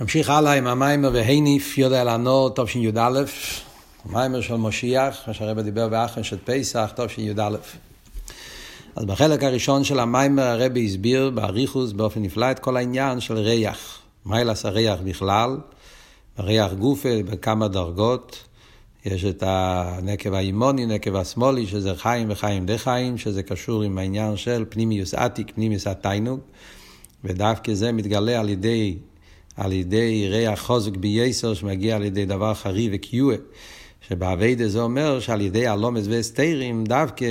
נמשיך הלאה עם המיימר והניף יודע לענות תשי"א, המיימר של משיח, מה שהרבא דיבר באחרן של פסח, תשי"א. אז בחלק הראשון של המיימר הרבי הסביר באריכוס באופן נפלא את כל העניין של ריח. מיילס הריח בכלל, ריח גופה בכמה דרגות. יש את הנקב האימוני, נקב השמאלי, שזה חיים וחיים די חיים, שזה קשור עם העניין של פנימיוס עתיק, פנימיוס התיינוג, ודווקא זה מתגלה על ידי על ידי ריח חוזק בייסר שמגיע על ידי דבר חרי וקיוע. שבאביידה זה אומר שעל ידי הלומס והסתירים דווקא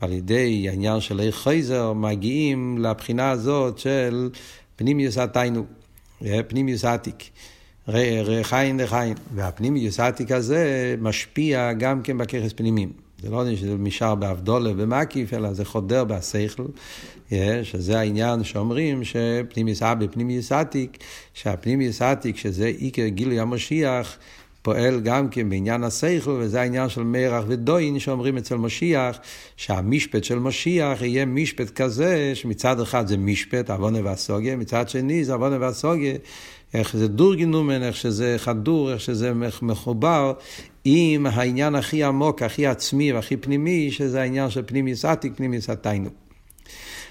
על ידי העניין של איך חייזר מגיעים לבחינה הזאת של פנימיוס התיינו, פנימיוס עתיק. חיים לחיים. והפנימיוס עתיק הזה משפיע גם כן בככס פנימיים. זה לא שזה נשאר באבדולה ומקיף, אלא זה חודר בשכל, שזה העניין שאומרים שפנימיוס אבא, פנימיוס עתיק, שהפנימיוס עתיק, שזה עיקר גילוי המשיח, פועל גם כן בעניין השכל, וזה העניין של מרח ודוין שאומרים אצל משיח, שהמשפט של משיח יהיה משפט כזה, שמצד אחד זה משפט, עוונה והסוגיה, מצד שני זה עוונה והסוגיה, איך זה דורגנומן, איך שזה חדור, איך שזה מחובר עם העניין הכי עמוק, הכי עצמי והכי פנימי, שזה העניין של פנימי סטיק, פנימי סטיינו.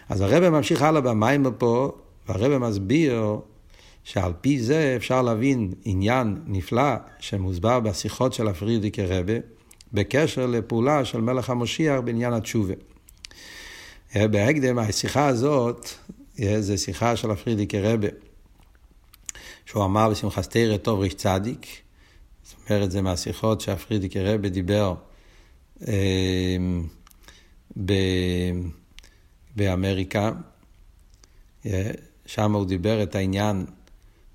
אז הרב ממשיך הלאה במים פה, והרב מסביר שעל פי זה אפשר להבין עניין נפלא שמוסבר בשיחות של הפרידיקי רבה, בקשר לפעולה של מלך המשיח בעניין התשובה. בהקדם, השיחה הזאת, זה שיחה של הפרידיקי רבה, שהוא אמר בשמחת תרא טוב ריש צדיק, זאת אומרת, זה מהשיחות שהפרידיקי רבה דיבר אה, ב... באמריקה, אה, שם הוא דיבר את העניין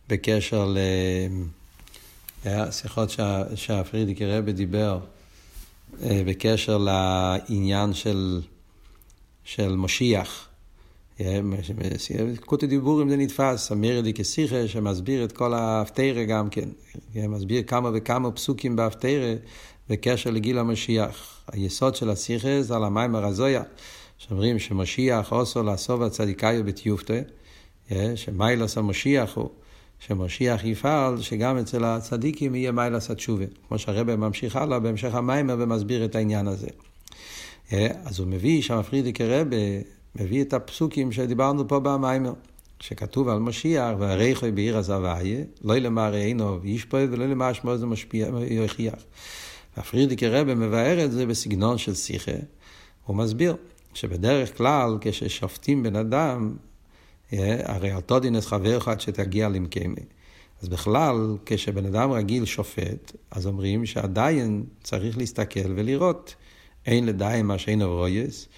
בקשר לשיחות שה, שהפרידיקי רבי דיבר אה, בקשר לעניין של, של משיח. קוטי דיבורים זה נתפס, אמירי כשיחה שמסביר את כל האפתירה גם כן, מסביר כמה וכמה פסוקים באפתירה בקשר לגיל המשיח. היסוד של השיחה זה על המים הרזויה. שאומרים שמשיח עושו לעשוב הצדיקאי בתיופתא, שמיילס המשיח הוא, שמשיח יפעל, שגם אצל הצדיקים יהיה מיילס התשובה. כמו שהרבא ממשיך הלאה בהמשך המיימר ומסביר את העניין הזה. אז הוא מביא שם פרידיקי רבה, מביא את הפסוקים שדיברנו פה במיימר. שכתוב על משיח, והריחוי בעיר הזוויה, לא למער עינו וישפוט ולא למער שמו זה משפיע, יוכיח. והפרידיקי רבה מבאר את זה בסגנון של שיחה, הוא מסביר שבדרך כלל כששופטים בן אדם, אה, הרי על תודינס חבר אחד שתגיע למקיימי. אז בכלל, כשבן אדם רגיל שופט, אז אומרים שעדיין צריך להסתכל ולראות. אין לדיין מה שאין רויס,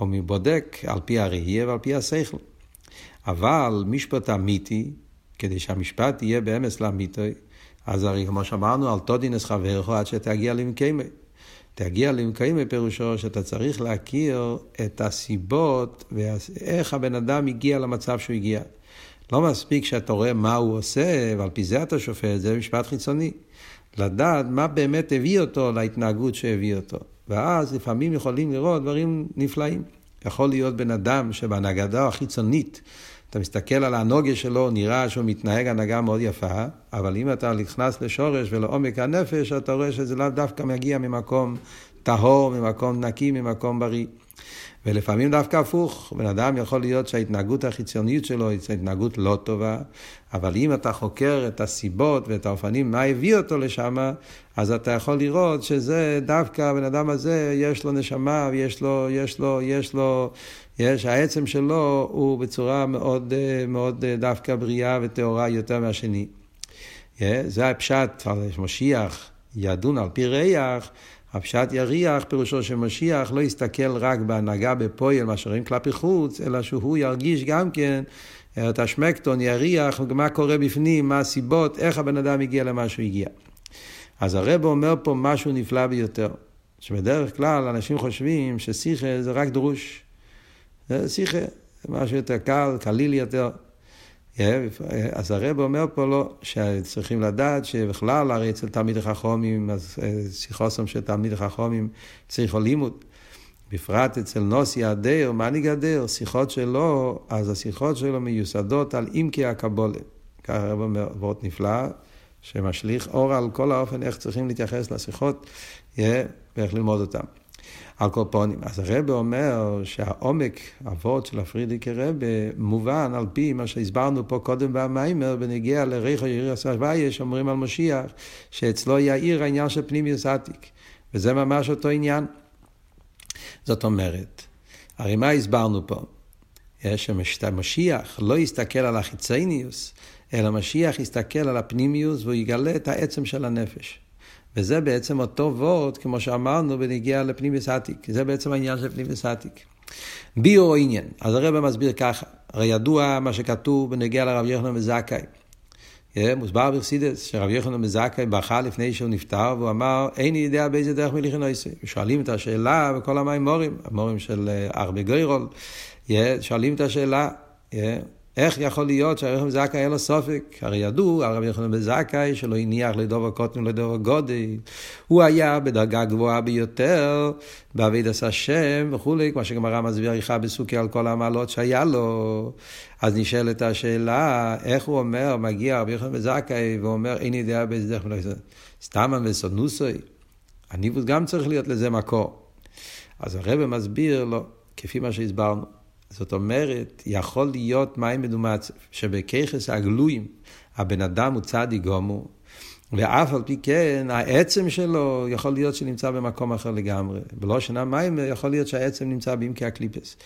או מבודק על פי הראייה ועל פי השכל. אבל משפט אמיתי, כדי שהמשפט יהיה באמס לאמיתי, אז הרי כמו שאמרנו, על תודינס חברך עד שתגיע למקיימי. תגיע למקיים בפירושו שאתה צריך להכיר את הסיבות ואיך הבן אדם הגיע למצב שהוא הגיע. לא מספיק שאתה רואה מה הוא עושה, ועל פי זה אתה שופט, זה משפט חיצוני. לדעת מה באמת הביא אותו להתנהגות שהביא אותו. ואז לפעמים יכולים לראות דברים נפלאים. יכול להיות בן אדם שבהנהגתו החיצונית, אתה מסתכל על הנוגה שלו, נראה שהוא מתנהג הנהגה מאוד יפה, אבל אם אתה נכנס לשורש ולעומק הנפש, אתה רואה שזה לאו דווקא מגיע ממקום טהור, ממקום נקי, ממקום בריא. ולפעמים דווקא הפוך, בן אדם יכול להיות שההתנהגות החיצונית שלו היא התנהגות לא טובה, אבל אם אתה חוקר את הסיבות ואת האופנים, מה הביא אותו לשם, אז אתה יכול לראות שזה דווקא הבן אדם הזה, יש לו נשמה, ויש לו, יש לו, יש לו, יש, העצם שלו הוא בצורה מאוד, מאוד דווקא בריאה וטהורה יותר מהשני. זה הפשט, משיח ידון על פי ריח. הפשט יריח, פירושו שמשיח לא יסתכל רק בהנהגה בפועל, מה שרואים כלפי חוץ, אלא שהוא ירגיש גם כן את השמקטון, יריח, מה קורה בפנים, מה הסיבות, איך הבן אדם הגיע למה שהוא הגיע. אז הרב אומר פה משהו נפלא ביותר, שבדרך כלל אנשים חושבים ששיחה זה רק דרוש. שיחה, זה משהו יותר קל, קליל יותר. אז הרב אומר פה לא, שצריכים לדעת שבכלל, הרי אצל תלמיד החכומים, אז אה, שיחוסם של תלמיד החכומים צריך לימוד. בפרט אצל נוסי הדר, מנהיג הדר, שיחות שלו, אז השיחות שלו מיוסדות על עמקי הקבולה. ככה הרב אומר, וורט נפלא, שמשליך אור על כל האופן איך צריכים להתייחס לשיחות, ואיך ללמוד אותם. על כל פונים. אז הרב אומר שהעומק, אבות של הפרידיקי רבה, מובן על פי מה שהסברנו פה קודם במיימר, בנגיע לריחו יאיר הסבייה, שאומרים על משיח, שאצלו יאיר העניין של פנימיוס עתיק. וזה ממש אותו עניין. זאת אומרת, הרי מה הסברנו פה? שמשיח לא יסתכל על החיצניוס, אלא משיח יסתכל על הפנימיוס והוא יגלה את העצם של הנפש. וזה בעצם אותו וורד, כמו שאמרנו, בנגיע לפנימיוס עתיק. זה בעצם העניין של פנימיוס עתיק. ביו עניין. אז הרב מסביר ככה, הרי ידוע מה שכתוב בנגיע לרב יוחנן מזכאי. מוסבר בחסידס שרב יוחנן מזכאי בכה לפני שהוא נפטר והוא אמר איני יודע באיזה דרך מליכין עושה. שואלים את השאלה בכל המימורים, המורים של ארבה גוירול, שואלים את השאלה איך יכול להיות שהרב יוחנן זכאי היה לו סופק? הרי ידעו הרב יוחנן בזכאי שלא הניח לדובר קוטן ולדובר גודל. הוא היה בדרגה גבוהה ביותר, בעבידת השם וכולי, כמו שגמרא מסביר עריכה בסוכי על כל המעלות שהיה לו. אז נשאלת השאלה, איך הוא אומר, מגיע רבי יוחנן בזכאי ואומר, אין יודע באיזה דרך מלך סתם המסונוסוי. הניבוס גם צריך להיות לזה מקור. אז הרב מסביר לו, כפי מה שהסברנו. זאת אומרת, יכול להיות מים מדומצב, שבככס הגלויים הבן אדם הוא צדיק גומו, ואף על פי כן העצם שלו יכול להיות שנמצא במקום אחר לגמרי. בלא שנה מים יכול להיות שהעצם נמצא בעמקי הקליפס.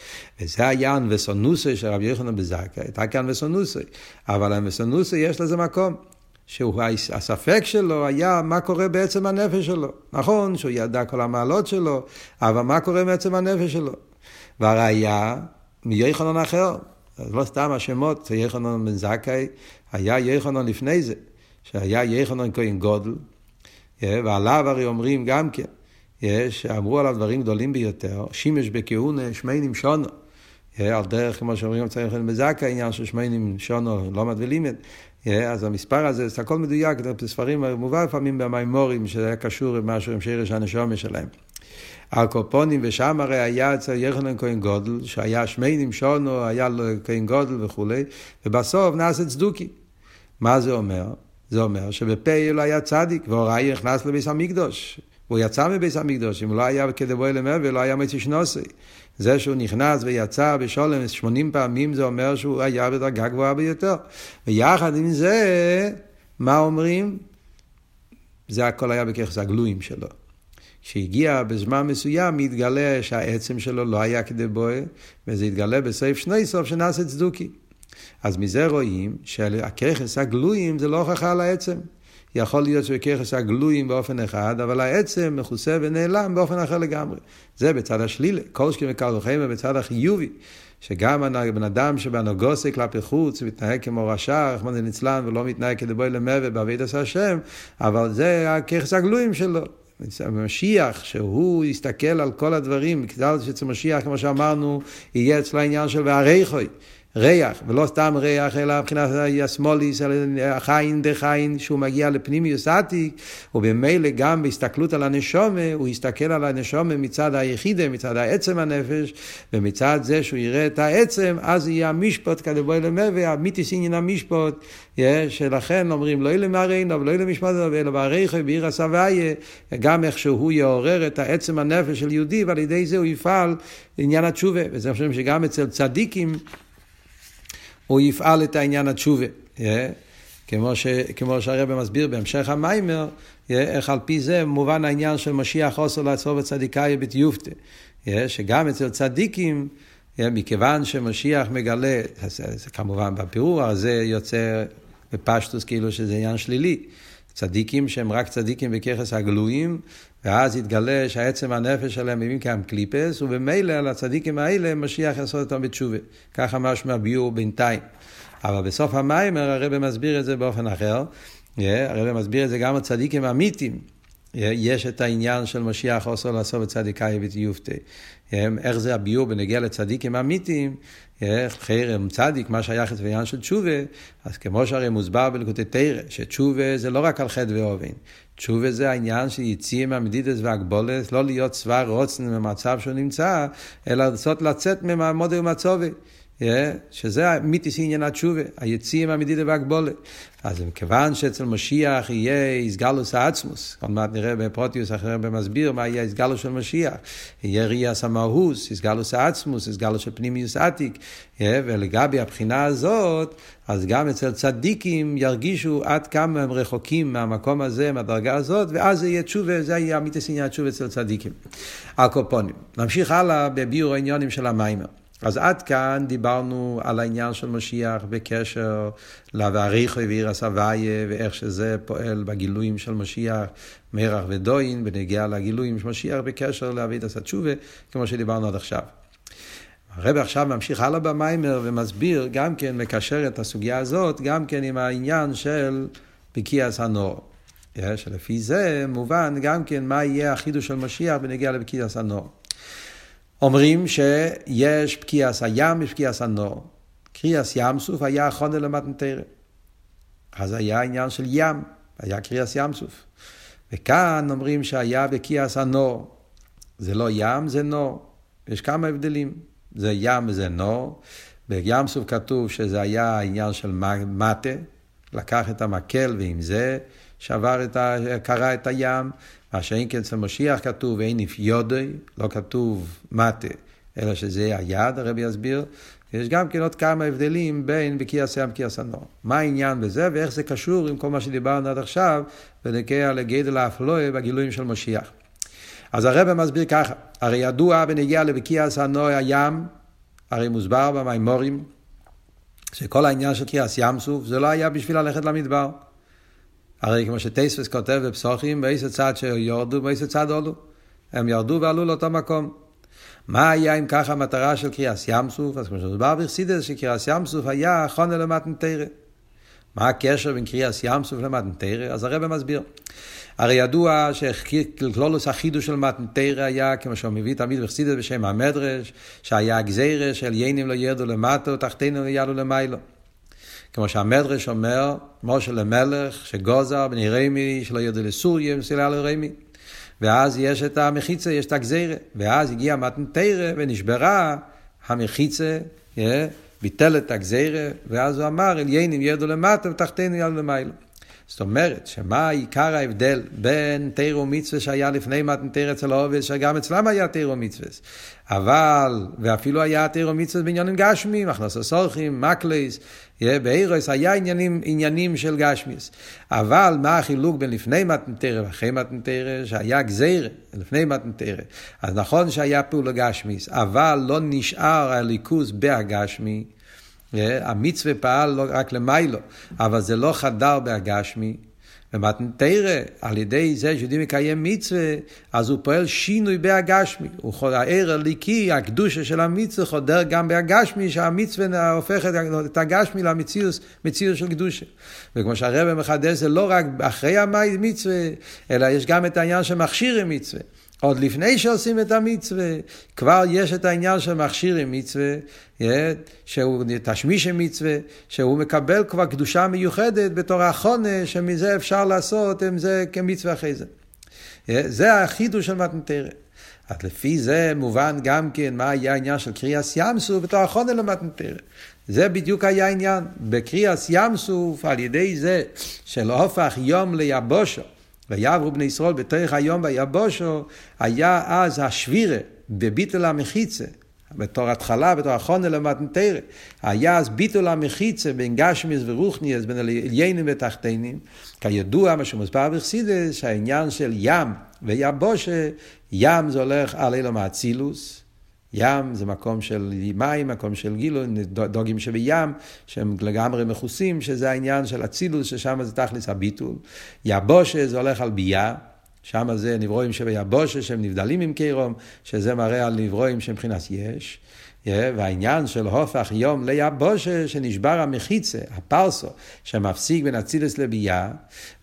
וזה היה אנבסונוסי של רבי יוחנן בזקה, הייתה כאן אנבסונוסי, אבל אנבסונוסי יש לזה מקום. שהוא הספק שלו היה מה קורה בעצם הנפש שלו. נכון שהוא ידע כל המעלות שלו, אבל מה קורה בעצם הנפש שלו. והראיה מיוחנן אחר. אז לא סתם השמות, יוחנן בן זכאי, היה יוחנן לפני זה, שהיה יוחנן כהן גודל, ועליו הרי אומרים גם כן, שאמרו עליו דברים גדולים ביותר, שימש בכהונה שמיינים שונו. על דרך, כמו שאומרים, צריך בן זכאי, עניין של שמיינים שונו, לא ולימד. אז המספר הזה, זה הכל מדויק, בספרים מובא לפעמים במימורים, שזה היה קשור עם משהו עם שרש הנשומה שלהם. הקופונים, ושם הרי היה אצל יחנן כהן גודל, שהיה שמיינים שונו, היה לו כהן גודל וכולי, ובסוף נעשה צדוקי. מה זה אומר? זה אומר שבפייל היה צדיק, והוראי נכנס לביס המקדוש. הוא יצא מביס המקדוש, אם לא היה כדבוי למבל, לא היה מצי שנוסי. זה שהוא נכנס ויצא בשולם 80 פעמים, זה אומר שהוא היה בדרגה גבוהה ביותר. ויחד עם זה, מה אומרים? זה הכל היה בככס הגלויים שלו. כשהגיע בזמן מסוים, התגלה שהעצם שלו לא היה כדי בואה, וזה התגלה בסעיף שני סוף שנעשה צדוקי. אז מזה רואים שהככס הגלויים זה לא הוכחה על העצם. יכול להיות שבככס הגלויים באופן אחד, אבל העצם מכוסה ונעלם באופן אחר לגמרי. זה בצד השלילה. כל שכם וקל וחמר בצד החיובי. שגם הבן אדם שבנוגוסי כלפי חוץ מתנהג כמו רשע, רחמנא ליצלן, ולא מתנהג כדבוי למוות בעבודת השם, אבל זה הככס הגלויים שלו. משיח, שהוא יסתכל על כל הדברים, בגלל שאצל משיח, כמו שאמרנו, יהיה אצלו העניין של והריחוי. ריח, ולא סתם ריח, אלא מבחינת השמאליס, החיין דחיין, שהוא מגיע לפנימיוס עתיק, ובמילא גם בהסתכלות על הנשומה, הוא יסתכל על הנשומה מצד היחידה, מצד העצם הנפש, ומצד זה שהוא יראה את העצם, אז יהיה המשפט כדבוי למבה, המיתיס עניין המשפט, שלכן אומרים לא אלה מראינו, ולא אלה משפט, אלא בעריכו, בעיר הסבייה, גם איך שהוא יעורר את העצם הנפש של יהודי, ועל ידי זה הוא יפעל עניין התשובה, וזה חושבים שגם אצל צדיקים, הוא יפעל את העניין התשובה. כמו, ש, כמו שהרבא מסביר בהמשך המיימר, איך על פי זה מובן העניין של משיח חוסר לעצור בצדיקאי בתיופתא. שגם אצל צדיקים, מכיוון שמשיח מגלה, זה כמובן בפירור, זה יוצא בפשטוס כאילו שזה עניין שלילי. צדיקים שהם רק צדיקים בככס הגלויים, ואז יתגלה שהעצם הנפש שלהם מביאים כאן קליפס, וממילא על הצדיקים האלה משיח יעשות אותם בתשובה. ככה משמע ביור בינתיים. אבל בסוף המיימר הרב מסביר את זה באופן אחר. הרב מסביר את זה גם הצדיקים האמיתיים. יש את העניין של משיח עושה לעשות בצדיקאי ותיופתי. איך זה הביור בנגיע לצדיקים אמיתיים, חרם צדיק, מה שייך לעניין של תשובה, אז כמו שהרי מוסבר בלקוטי תרא, שתשובה זה לא רק על חטא ואובן. תשובה זה העניין של יציאה מהמדידס והגבולת, לא להיות שבע רוצן במצב שהוא נמצא, אלא לרצות לצאת ממעמוד ומצובי. שזה מיתיס עניין התשובה, היציאים המדידה והגבולה. אז מכיוון שאצל משיח יהיה איסגלוס העצמוס, עוד מעט נראה בפרוטיוס אחר במסביר מה יהיה איסגלוס של משיח, יהיה ריאס המהוס, איסגלוס העצמוס, איסגלוס של פנימיוס עתיק, ולגבי הבחינה הזאת, אז גם אצל צדיקים ירגישו עד כמה הם רחוקים מהמקום הזה, מהדרגה הזאת, ואז זה יהיה תשובה, זה יהיה אמיתיס עניין תשובה אצל צדיקים. הקופונים. נמשיך הלאה בביור העניונים של המיימר. אז עד כאן דיברנו על העניין של משיח בקשר להעריך ועיר הסבייה ואיך שזה פועל בגילויים של משיח, מרח ודוין, בנגיעה לגילויים של משיח בקשר לאביד הסתשובה, כמו שדיברנו עד עכשיו. הרב עכשיו ממשיך הלאה במיימר ומסביר, גם כן מקשר את הסוגיה הזאת, גם כן עם העניין של בקיעס הנור. שלפי זה מובן גם כן מה יהיה החידוש של משיח בנגיעה לבקיעס הנור. אומרים שיש פקיעס הים, יש פקיעס הנור. קריאס ים סוף היה חונה למתנתרא. אז היה עניין של ים, היה קריאס ים סוף. וכאן אומרים שהיה בקיעס הנור. זה לא ים, זה נור. יש כמה הבדלים. זה ים וזה נור. בים סוף כתוב שזה היה עניין של מטה, לקח את המקל ועם זה שבר את ה... קרע את הים, מה שאין כן אצל משיח כתוב אין יודוי, לא כתוב מטה, אלא שזה היד, הרבי יסביר. יש גם כן עוד כמה הבדלים בין בקיאס ים ובקיאס הנור. מה העניין בזה ואיך זה קשור עם כל מה שדיברנו עד עכשיו, ונגיע לגדל האפלואה בגילויים של משיח. אז הרב מסביר ככה, הרי ידוע בנגיע לבקיאס הנור הים, הרי מוסבר במימורים, שכל העניין של קיאס ים סוף, זה לא היה בשביל ללכת למדבר. הרי כמו שטייספס כותב בפסוחים, באיזה צד שיורדו, באיזה צד עולו. הם ירדו ועלו לאותו מקום. מה היה אם ככה המטרה של קריאס ים סוף? אז כמו שמדובר בחסידס, שקריאס ים סוף היה חונה למתנתרא. מה הקשר בין קריאס ים סוף למתנתרא? אז הרב מסביר. הרי ידוע שכלולוס החידוש של מתנתרא היה, כמו שהוא מביא תמיד בחסידס בשם המדרש, שהיה הגזירה של יינים לא ירדו למטה ותחתינו לא יעלו למיילו. כמו שהמדרש אומר, משה למלך שגוזר בני רמי שלא ידעו לסוריה מסילה לרמי. ואז יש את המחיצה, יש את הגזירה. ואז הגיע מתנתרא ונשברה המחיצה, ביטל את הגזירה, ואז הוא אמר, אליינים ירדו למטה ותחתינו ירדו למיילו. זאת אומרת, שמה עיקר ההבדל בין תירו ומצווה שהיה לפני מתנתר אצל העובד, שגם אצלם היה תירו ומצווה. אבל, ואפילו היה תירו ומצווה בעניינים גשמיים, הכנסות סורכים, מקלייס, באירוס היה עניינים, עניינים של גשמיס. אבל מה החילוק בין לפני מתנתר ואחרי מתנתר, שהיה גזיר לפני מתנתר. אז נכון שהיה פעולה גשמיס, אבל לא נשאר הליכוז בהגשמי. המצווה פעל לא רק למיילו, אבל זה לא חדר בהגשמי. ומתנתרא, על ידי זה שיודעים לקיים מצווה, אז הוא פועל שינוי בהגשמי. הוא חודר, הער הליקי, הקדושה של המצווה חודר גם בהגשמי, שהמצווה הופכת את הגשמי למציאות של קדושה. וכמו שהרבא מחדש, זה לא רק אחרי המצווה, אלא יש גם את העניין שמכשיר עם מצווה. עוד לפני שעושים את המצווה, כבר יש את העניין של מכשיר עם מצווה, שהוא תשמיש מצווה, שהוא מקבל כבר קדושה מיוחדת בתור החונה, שמזה אפשר לעשות עם זה כמצווה אחרי זה. זה החידוש של מתנתרא. אז לפי זה מובן גם כן מה היה העניין של קריאס ים סוף בתור החונה למתנתרא. זה בדיוק היה העניין. בקריאס ים סוף, על ידי זה של הופך יום ליבושו. ויעברו בני ישראל בתוך היום ויבושו, היה אז השבירה בביטול המחיצה. בתור התחלה, בתור החונה למתנתרא. היה אז ביטול המחיצה בין גשמיס ורוחניאס, בין עליינים ותחתינים. כידוע, מה שמוסבר בחסידס, שהעניין של ים ויבושה, ים זה הולך על אילום האצילוס, ים זה מקום של מים, מקום של גילו, דוגים שבים, שהם לגמרי מכוסים, שזה העניין של אצילוס, ששם זה תכלס הביטול. יבושה זה הולך על ביה, שם זה נברואים שביבושה, שהם נבדלים עם קירום, שזה מראה על נברואים שמבחינת יש. והעניין של הופך יום ליבושה, שנשבר המחיצה, הפרסו, שמפסיק בין אצילוס לבייה,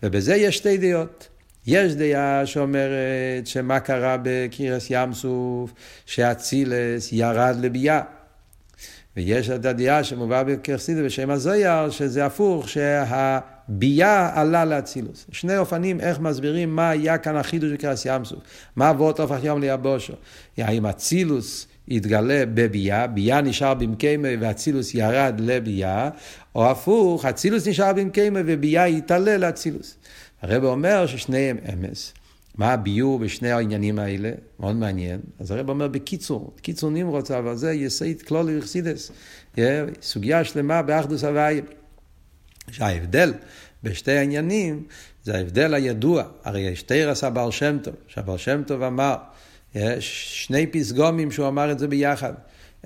ובזה יש שתי דעות. יש דעה שאומרת שמה קרה בקירס ים סוף, שאצילס ירד לביאה. ויש את הדעה שמובא בקרסידה בשם הזויר, שזה הפוך, שהביאה עלה לאצילוס. שני אופנים איך מסבירים מה היה כאן החידוש בקרס ים סוף. מה עבוד הופך יום ליבושו. האם אצילוס התגלה בביאה, ביאה נשאר במקיימה ואצילוס ירד לביאה, או הפוך, אצילוס נשאר במקיימה וביאה יתעלה לאצילוס. הרב אומר ששניהם אמס. מה הביור בשני העניינים האלה? מאוד מעניין. אז הרב אומר בקיצור, קיצור נמרוץ, אבל זה יסעית כלול יחסידס. סוגיה שלמה באחדוס הוויה. שההבדל בשתי העניינים זה ההבדל הידוע. הרי יש תרס הבעל שם טוב, שהבעל שם טוב אמר, יש שני פסגומים שהוא אמר את זה ביחד.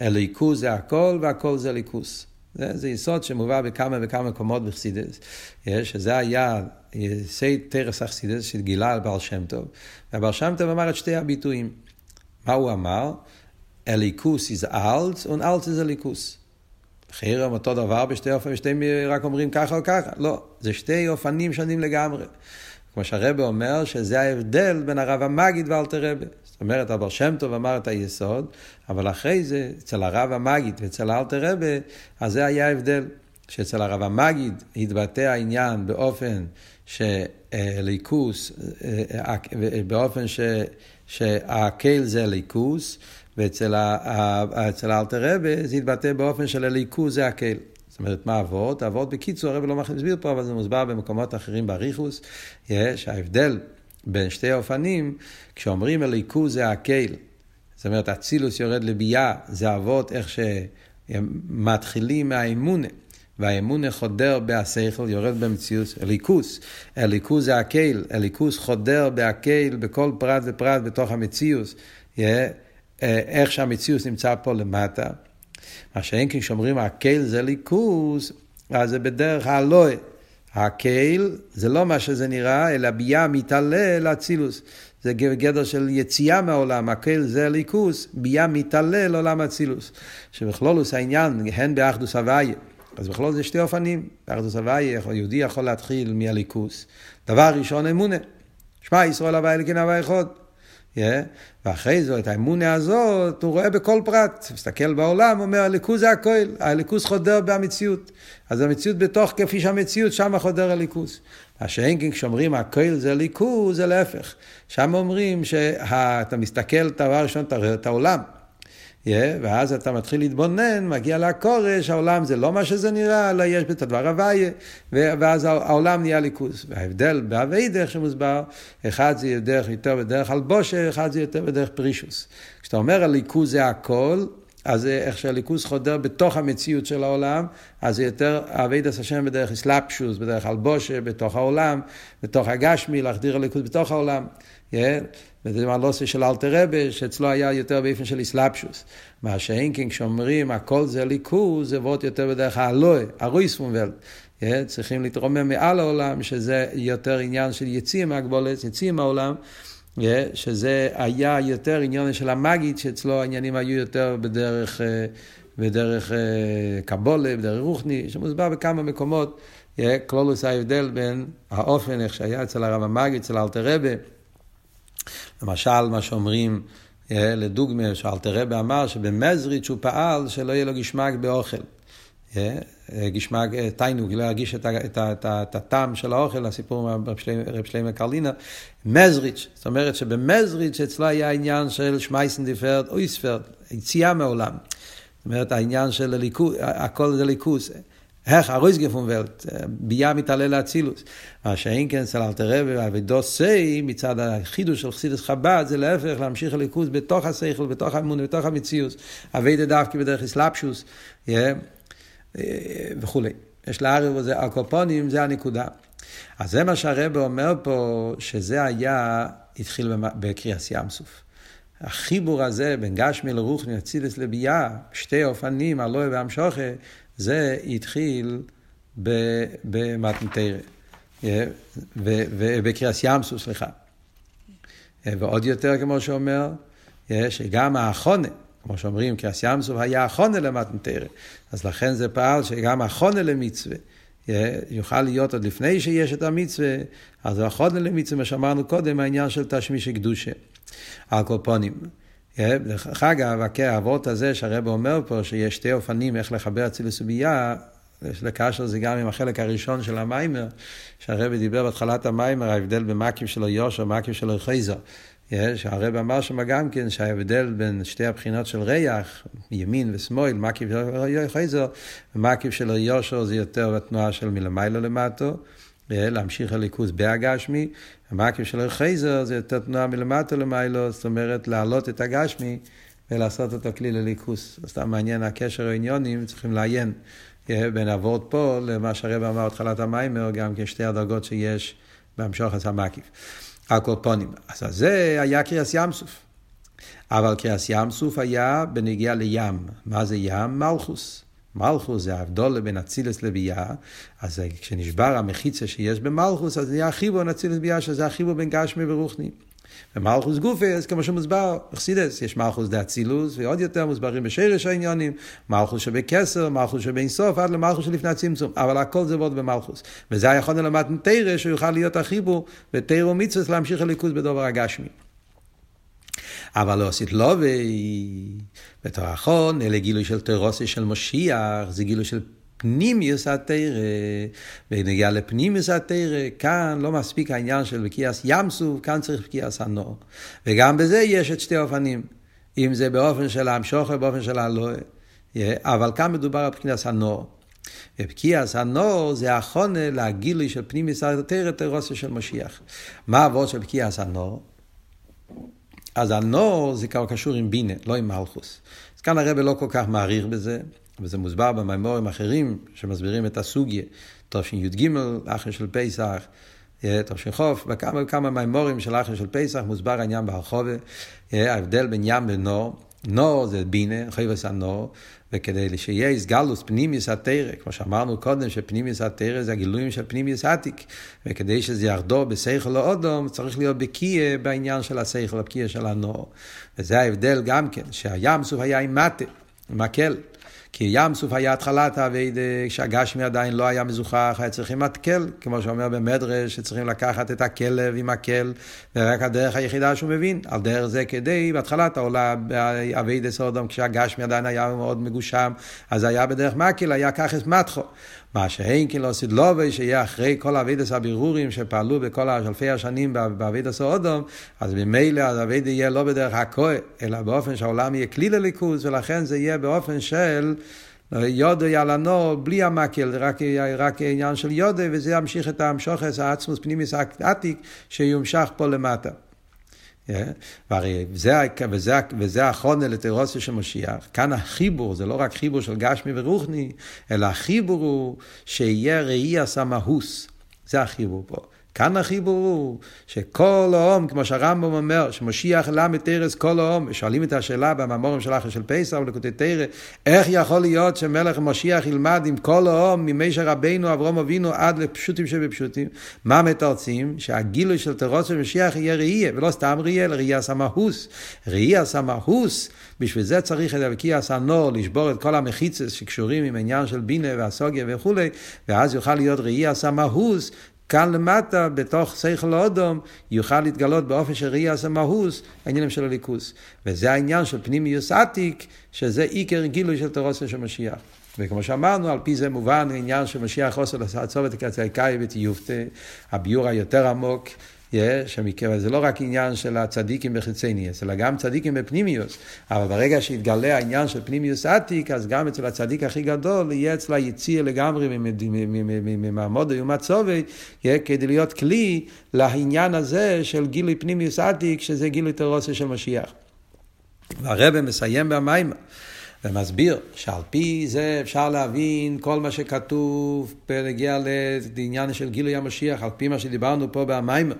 אליקוס זה הכל והכל זה ליכוס. זה, זה יסוד שמובא בכמה וכמה מקומות בחסידס, שזה היה יסי תרס החסידס שגילה על בעל שם טוב. והבעל שם טוב אמר את שתי הביטויים. מה הוא אמר? אליקוס is alt und alt is אליקוס. חרם אותו דבר בשתי אופנים, בשתי רק אומרים ככה או ככה. לא, זה שתי אופנים שונים לגמרי. כמו שהרבא אומר, שזה ההבדל בין הרב המגיד ואלתר רבא. אומרת, אבר שם טוב אמר את היסוד, אבל אחרי זה, אצל הרב המגיד ואצל אלתר רבא, אז זה היה ההבדל. שאצל הרב המגיד התבטא העניין באופן שליכוס, באופן ש, שהקל זה ליכוס, ואצל אלתר רבה זה התבטא באופן של הליכוס זה הקל. זאת אומרת, מה אבות? אבות בקיצור, הרב לא מסביר פה, אבל זה מוסבר במקומות אחרים באריכוס, יש ההבדל בין שתי אופנים, כשאומרים הליכוס זה הקל, זאת אומרת, אצילוס יורד לביאה, זה אבות איך שמתחילים מהאמונה. והאמונה חודר בהשכל, יורד במציאות, אליקוס. אליקוס זה הקהיל, אליקוס חודר בהקהיל בכל פרט ופרט בתוך המציאות. איך שהמציאות נמצא פה למטה. מה שאין כן כשאומרים הקהיל זה ליכוס, אז זה בדרך הלואה. הקהיל זה לא מה שזה נראה, אלא ביאה מתעלה לאצילוס. זה גדר של יציאה מהעולם, הקהיל זה ליכוס, ביאה מתעלה לעולם אצילוס. שבכלולוס העניין, הן באחדוס הוויה. אז בכלול זה שתי אופנים. באחדוס הוויה, יהודי יכול להתחיל מהליכוס. דבר ראשון, אמונה. שמע, ישראל הוויה אלוקים הוויה אחד. Yeah. ואחרי זה, את האמונה הזאת, הוא רואה בכל פרט. מסתכל בעולם, אומר, הליכוז זה הכל. הליכוז חודר במציאות. אז המציאות בתוך, כפי שהמציאות, שם חודר הליכוז. מה שאין כן כשאומרים הכל זה ליכוז, זה להפך. שם אומרים שאתה מסתכל, דבר ראשון, אתה רואה את העולם. Yeah, ואז אתה מתחיל להתבונן, מגיע לכורש, העולם זה לא מה שזה נראה, אלא יש את הדבר הוויה, ואז העולם נהיה ליכוז. וההבדל באבי דרך שמוסבר, אחד זה דרך יותר בדרך הלבושה, אחד זה יותר בדרך פרישוס. כשאתה אומר הליכוז זה הכל, אז איך שהליכוז חודר בתוך המציאות של העולם, אז זה יותר אבידס השם בדרך אסלאפשוס, בדרך הלבושה, בתוך העולם, בתוך הגשמי, להחדיר הליכוז בתוך העולם. Yeah. וזה מהלוסי של אלתר רבה, שאצלו היה יותר באופן של איסלאפשוס. מה שאין כן כשאומרים הכל זה ליכוז, זה ועוד יותר בדרך האלוה, הרויספונבלד. צריכים להתרומם מעל העולם, שזה יותר עניין של יציאים מהגבולת, יציאים מהעולם. שזה היה יותר עניין של המגיד, שאצלו העניינים היו יותר בדרך, בדרך קבולה, בדרך רוחני, שמוסבר בכמה מקומות, כלולוס ההבדל בין האופן, איך שהיה אצל הרב המגיד, אצל אלתר רבה. למשל, מה שאומרים, אה, לדוגמה, שאלתר רבי אמר שבמזריץ' הוא פעל שלא יהיה לו גשמק באוכל. אה, אה, גשמק, תיינוג, לא ירגיש את, הטעם של האוכל, הסיפור מרב שלמה קרלינה, מזריץ', זאת אומרת שבמזריץ' אצלו היה עניין של שמייסן דיפרד אויספרד, יציאה מעולם. זאת אומרת, העניין של הליכוס, הכל זה ליכוס. איך הרויס גפונבלט, ביה מתעלה לאצילוס. מה שאין כן אצל אלתר רבי ואבידוס סי, מצד החידוש של חסידס חב"ד, זה להפך, להמשיך הליכוז בתוך השכל, בתוך האמון, בתוך המציאות. אבידה דווקא בדרך אסלאפשוס, וכולי. יש לערב הזה הקופונים, זה הנקודה. אז זה מה שהרבי אומר פה, שזה היה, התחיל בקריאס ים סוף. החיבור הזה בין גשמי לרוחני, אצילס לביאה, שתי אופנים, הלוי והמשוכה, זה התחיל במתנתרא, ובקריאס ימסו, סליחה. ועוד יותר, כמו שאומר, שגם האחונה, כמו שאומרים, קריאס ימסו היה אחונה למתנתרא, אז לכן זה פעל שגם האחונה למצווה. יוכל להיות עוד לפני שיש את המצווה, אז האחונה למצווה, מה שאמרנו קודם, העניין של תשמיש קדושה. על כל פונים. דרך אגב, האבות הזה שהרבא אומר פה, שיש שתי אופנים איך לחבר אצילוס וביאה, יש לקשר זה גם עם החלק הראשון של המיימר, שהרבא דיבר בהתחלת המיימר, ההבדל במקים שלו יושר, מקים שלו חייזר. שהרב אמר שם גם כן שההבדל בין שתי הבחינות של ריח, ימין ושמאל, מקיף של חייזר, ומקיף של יושר זה יותר בתנועה של מלמיילו למטו, להמשיך הליכוז בהגשמי, המקיף של חייזר זה יותר תנועה מלמטו למיילו, זאת אומרת להעלות את הגשמי ולעשות אותו כלי לליכוס. סתם מעניין הקשר העניונים, צריכים לעיין בין אבות פה למה שהרב אמר בתחילת המיימר, גם כן שתי הדרגות שיש בהמשוך המקיף. הקורפונים. אז זה היה קריאס ים סוף. אבל קריאס ים סוף היה בנגיע לים. מה זה ים? מלכוס. מלכוס זה ההבדול בין אצילס לביאה, אז כשנשבר המחיצה שיש במלכוס, אז נהיה החיבור אצילס לביאה, שזה החיבור בין גשמי ורוחני. ומלכוס גופי, אז כמו שמוסבר, אכסידס, יש מלכוס דה אצילוס, ועוד יותר מוסברים בשרש העניונים, מלכוס שבקסר, מלכוס שבאינסוף, עד למלכוס שלפני הצמצום, אבל הכל זה מאוד במלכוס. וזה היה יכול ללמד תרא, שהוא יוכל להיות החיבור, ותרא ומצווה להמשיך הליכוז בדובר הגשמי. אבל לא עשית לא, בתור האחרון, אלה גילוי של תרוסי של משיח, זה גילוי של פנימיוס התרא, ונגיע לפנימיוס התרא, כאן לא מספיק העניין של בקיאס ים סוף, כאן צריך בקיאס הנור. וגם בזה יש את שתי אופנים, אם זה באופן של המשוכר, באופן של הלואה. אבל כאן מדובר על בקיאס הנור. ובקיאס הנור זה החונה לגילוי של פנימיוס התרא, תרוסי של משיח. מה העבוד של בקיאס הנור? אז הנור זה כבר קשור עם בינה, לא עם מלכוס. אז כאן הרב לא כל כך מעריך בזה. וזה מוסבר במימורים אחרים שמסבירים את הסוגיה, תשי"ג, אחר של פסח, תש"ח, בכמה וכמה מימורים של אחר של פסח מוסבר העניין בהרחובה, ההבדל בין ים ונור. נור זה בינה, חייבס הנור, וכדי שיהיה איסגלוס פנימיוס התרא, כמו שאמרנו קודם, שפנימיוס התרא זה הגילויים של פנימיוס עתיק, וכדי שזה יחדור בשכל לאודום, צריך להיות בקיא בעניין של השכל, בקיא של הנור. וזה ההבדל גם כן, שהים סוף היה עם מטה, עם מקל. כי ים סוף היה התחלת האביידה, כשהגשמי עדיין לא היה מזוכח, היה צריכים מתקל, כמו שאומר במדרש, שצריכים לקחת את הכלב עם הקל, ורק הדרך היחידה שהוא מבין. על דרך זה כדי, בהתחלת העולה, אביידה סודום, כשהגשמי עדיין היה מאוד מגושם, אז היה בדרך מקל, היה ככס מתחו. מה כן לא סדלובי, שיהיה אחרי כל אבידס הבירורים שפעלו בכל אלפי השנים באבידס האודום, אז ממילא האבידה יהיה לא בדרך הכהה, אלא באופן שהעולם יהיה כלי לליכוז, ולכן זה יהיה באופן של יודו ילנו בלי המקל, רק, רק עניין של יודו, וזה ימשיך את המשוכס העצמוס פנימיס עתיק שיומשך פה למטה. והרי וזה, וזה, וזה החונה לתירוסיה של משיח. כאן החיבור זה לא רק חיבור של גשמי ורוחני, אלא החיבור הוא שיהיה ראיית מהות. זה החיבור פה. כאן החיבור הוא שכל העם, כמו שהרמב"ם אומר, שמשיח ילמד תורה את כל העם, ושואלים את השאלה במאמרים של אחרון של פסח ולקוטי תורה, איך יכול להיות שמלך המשיח ילמד עם כל העם, ממשה רבינו אברהם אבינו עד לפשוטים שבפשוטים? מה מתרצים? שהגילוי של תורתו של משיח יהיה ראייה, ולא סתם ראייה, אלא ראיית מהות. ראיית מהות, בשביל זה צריך את אבקי הסנור, לשבור את כל המחיצס שקשורים עם העניין של בינה והסוגיה וכולי, ואז יוכל להיות ראייה סמאוס, כאן למטה, בתוך שכל האודום, יוכל להתגלות באופן של ראייה המהוס, העניינים של הליכוס. וזה העניין של פנימיוס עתיק, שזה עיקר גילוי של תורוסו של משיח. וכמו שאמרנו, על פי זה מובן העניין של משיח חוסר לעצוב את הקצריקאי וטיופתה, הביור היותר עמוק. שמכיוון זה לא רק עניין של הצדיקים בחיצניאס, אלא גם צדיקים בפנימיוס. אבל ברגע שיתגלה העניין של פנימיוס עתיק, אז גם אצל הצדיק הכי גדול יהיה אצלו יציר לגמרי ממעמוד ומצובי, כדי להיות כלי לעניין הזה של גילוי פנימיוס עתיק, שזה גילוי תרוסי של משיח. והרבא מסיים במים. ומסביר שעל פי זה אפשר להבין כל מה שכתוב בנגיע לעניין של גילוי המשיח, על פי מה שדיברנו פה במיימר.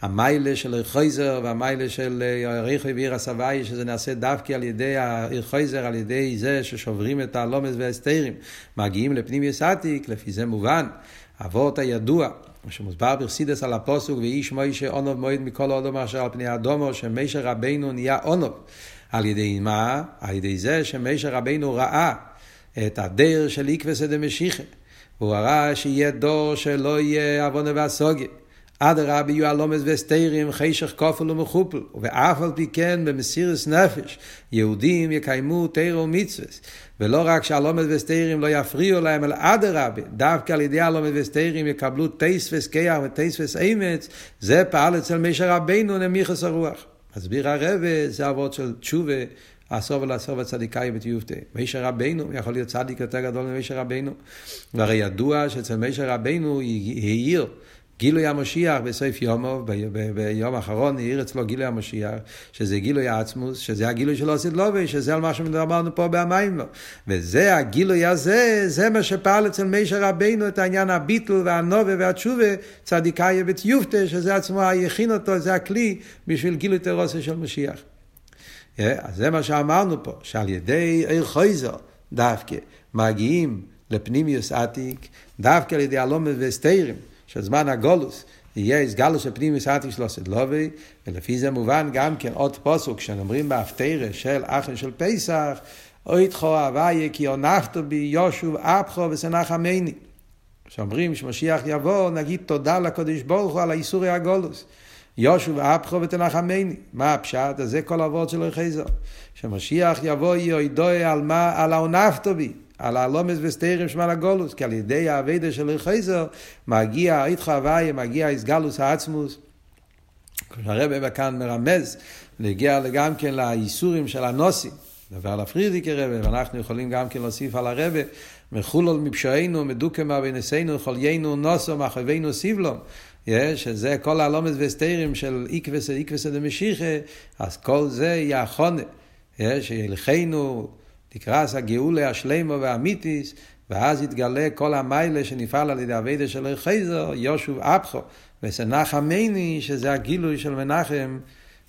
המיילה של חייזר והמיילה של ריחוי ועיר הסבייה, שזה נעשה דווקא על ידי חייזר, על ידי זה ששוברים את הלומס והסתירים, מגיעים לפנים יסעתיק, לפי זה מובן. אבות הידוע, שמוסבר ברסידס על הפוסוק, ואיש מוישה אונוב מועד מכל אודום אשר על פני אדומו, שמשה רבינו נהיה אונוב. על ידי מה? על ידי זה שמשה רבינו ראה את הדר של עקבס דמשיחה. והוא ראה שיהיה דור שלא יהיה עוונה והסוגיה. אדרבה יהיו הלומס וסתירים, חשך כופל ומחופל, ואף על פי כן במסירס נפש, יהודים יקיימו תיר ומצווה, ולא רק שהלומס וסתירים לא יפריעו להם, אלא אדרבה, דווקא על ידי הלומס וסתירים יקבלו טייס וסקיח וטייס וסאמץ, זה פעל אצל משה רבינו נמיכס הרוח. מסביר הרבה, זה אבות של תשובה, עשור ולעשור וצדיקאי בתיובתה. מישר רבנו, יכול להיות צדיק יותר גדול ממישר רבנו. והרי ידוע שאצל מישר רבנו העיר גילוי המשיח בסוף יומו, ביום האחרון העיר אצלו גילוי המשיח, שזה גילוי העצמוס, שזה הגילוי של עושית לובי, שזה על מה שאמרנו פה במים לו. וזה הגילוי הזה, זה מה שפעל אצל מישר רבנו את העניין הביטול והנובה והתשובה, צדיקאי בתיובתה, שזה עצמו יכין אותו, זה הכלי בשביל גילוי תרוסה של משיח. אז זה מה שאמרנו פה, שעל ידי עיר חויזר דווקא מגיעים לפנימיוס עתיק, דווקא על ידי הלומד וסתירים. של זמן הגולוס, יהיה איסגלוס הפנימי סעתי שלושת לובי, ולפי זה מובן גם כן עוד פוסוק, כשאומרים בהפטרה של אחר של פסח, אויתכו הוויה כי עונפתו בי יושוב אפחו ושנח עמני. כשאומרים שמשיח יבוא, נגיד תודה לקדוש ברוך הוא על האיסורי הגולוס. יושוב אפחו ותנחמני. מה הפשט? אז זה כל אבות של חזר. שמשיח יבוא יוידוי על מה? על העונפתו בי. על הלומס וסתירים שמל הגולוס, כי על ידי האבדה של חייזר מגיע איתך הוויה, מגיע איסגלוס העצמוס. הרב כאן מרמז, נגיע גם כן לאיסורים של הנוסים. דבר על הפרידיק הרבה, ואנחנו יכולים גם כן להוסיף על הרבה, מחולול מפשענו, מדוקמה בנסינו, חוליינו נוסו, מחווינו סיבלום. שזה כל הלומס וסתירים של איקווס איקווס דמשיחה, אז כל זה יהיה החונה. תקרס הגאולה השלמו והמיתיס, ואז יתגלה כל המיילה שנפעל על ידי אבידה של חייזר, יושוב אפחו, וסנח המני, שזה הגילוי של מנחם,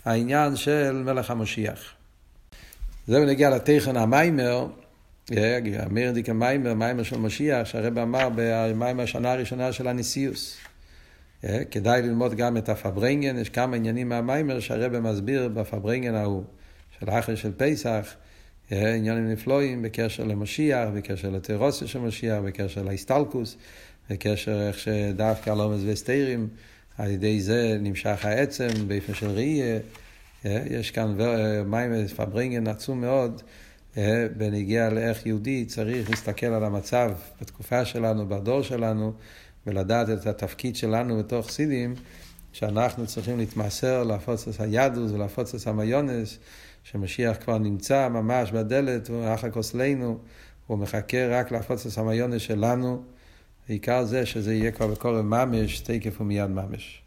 העניין של מלך המשיח. זהו נגיע לתכן המיימר, אמיר דיקה מיימר, מיימר של משיח, שהרב אמר במיימר השנה הראשונה של הניסיוס. כדאי ללמוד גם את הפברנגן, יש כמה עניינים מהמיימר שהרב מסביר בפברנגן ההוא, של אחר של פסח. עניינים נפלואים בקשר למשיח, בקשר לתירוסיה של משיח, בקשר להסטלקוס, בקשר איך שדווקא על עומס וסתירים, על ידי זה נמשך העצם באופן של ראייה. יש כאן מים פברינגן עצום מאוד בנגיע לאיך יהודי צריך להסתכל על המצב בתקופה שלנו, בדור שלנו, ולדעת את התפקיד שלנו בתוך סידים, שאנחנו צריכים להתמסר להפוץ את היהדוס ולהפוץ את המיונס. שמשיח כבר נמצא ממש בדלת, הוא אחר כוסלנו, הוא מחכה רק להפוץ הסמיונס שלנו, העיקר זה שזה יהיה כבר בקורא ממש, תקף ומיד ממש.